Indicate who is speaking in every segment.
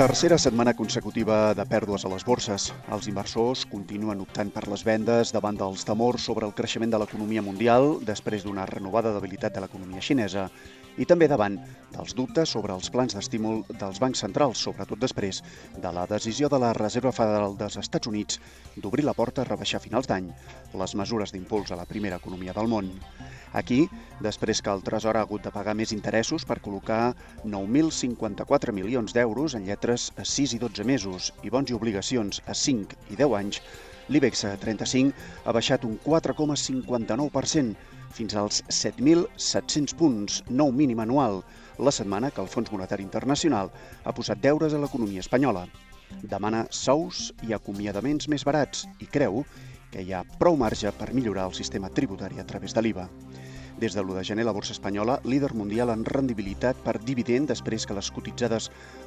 Speaker 1: Tercera setmana consecutiva de pèrdues a les borses. Els inversors continuen optant per les vendes davant dels temors sobre el creixement de l'economia mundial després d'una renovada debilitat de l'economia xinesa i també davant dels dubtes sobre els plans d'estímul dels bancs centrals, sobretot després de la decisió de la Reserva Federal dels Estats Units d'obrir la porta a rebaixar a finals d'any les mesures d'impuls a la primera economia del món. Aquí, després que el Tresor ha hagut de pagar més interessos per col·locar 9.054 milions d'euros en lletres a 6 i 12 mesos i bons i obligacions a 5 i 10 anys, l'IBEX 35 ha baixat un 4,59%, fins als 7.700 punts, nou mínim anual, la setmana que el Fons Monetari Internacional ha posat deures a l'economia espanyola. Demana sous i acomiadaments més barats i creu que hi ha prou marge per millorar el sistema tributari a través de l'IVA. Des de l'1 de gener, la borsa espanyola, líder mundial en rendibilitat per dividend després que les cotitzades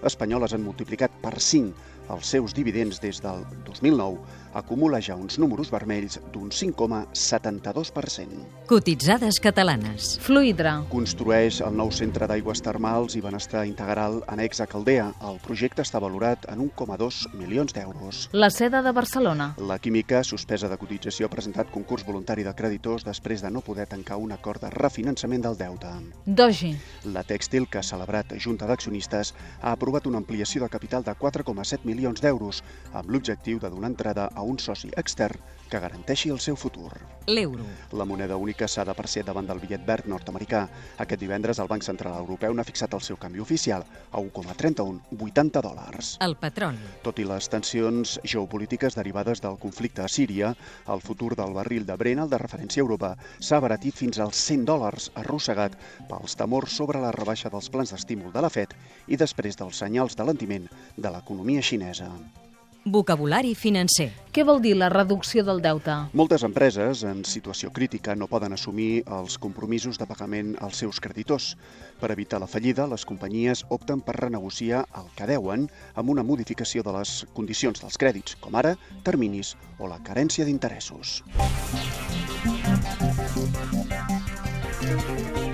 Speaker 1: espanyoles han multiplicat per 5 els seus dividends des del 2009, acumula ja uns números vermells d'un 5,72%.
Speaker 2: Cotitzades catalanes.
Speaker 3: Fluidra.
Speaker 1: Construeix el nou centre d'aigües termals i benestar integral annex a Caldea. El projecte està valorat en 1,2 milions d'euros.
Speaker 3: La seda de Barcelona.
Speaker 1: La química, suspesa de cotització, ha presentat concurs voluntari de creditors després de no poder tancar un acord de refinançament del deute.
Speaker 3: Dogi.
Speaker 1: La Tèxtil, que ha celebrat Junta d'Accionistes, ha aprovat una ampliació de capital de 4,7 milions d'euros, amb l'objectiu de donar entrada a un soci extern que garanteixi el seu futur.
Speaker 2: L'euro.
Speaker 1: La moneda única s'ha de percebre davant del bitllet verd nord-americà. Aquest divendres el Banc Central Europeu n'ha fixat el seu canvi oficial a 1,3180 dòlars.
Speaker 2: El petroli.
Speaker 1: Tot i les tensions geopolítiques derivades del conflicte a Síria, el futur del barril de Brent, el de referència a Europa, s'ha abaratit fins als 100 dòlars, arrossegat pels temors sobre la rebaixa dels plans d'estímul de la FED i després dels senyals d'alentiment de l'economia xinesa.
Speaker 2: Vocabulari financer.
Speaker 3: Què vol dir la reducció del deute?
Speaker 1: Moltes empreses en situació crítica no poden assumir els compromisos de pagament als seus creditors. Per evitar la fallida, les companyies opten per renegociar el que deuen amb una modificació de les condicions dels crèdits, com ara terminis o la carència d'interessos. Música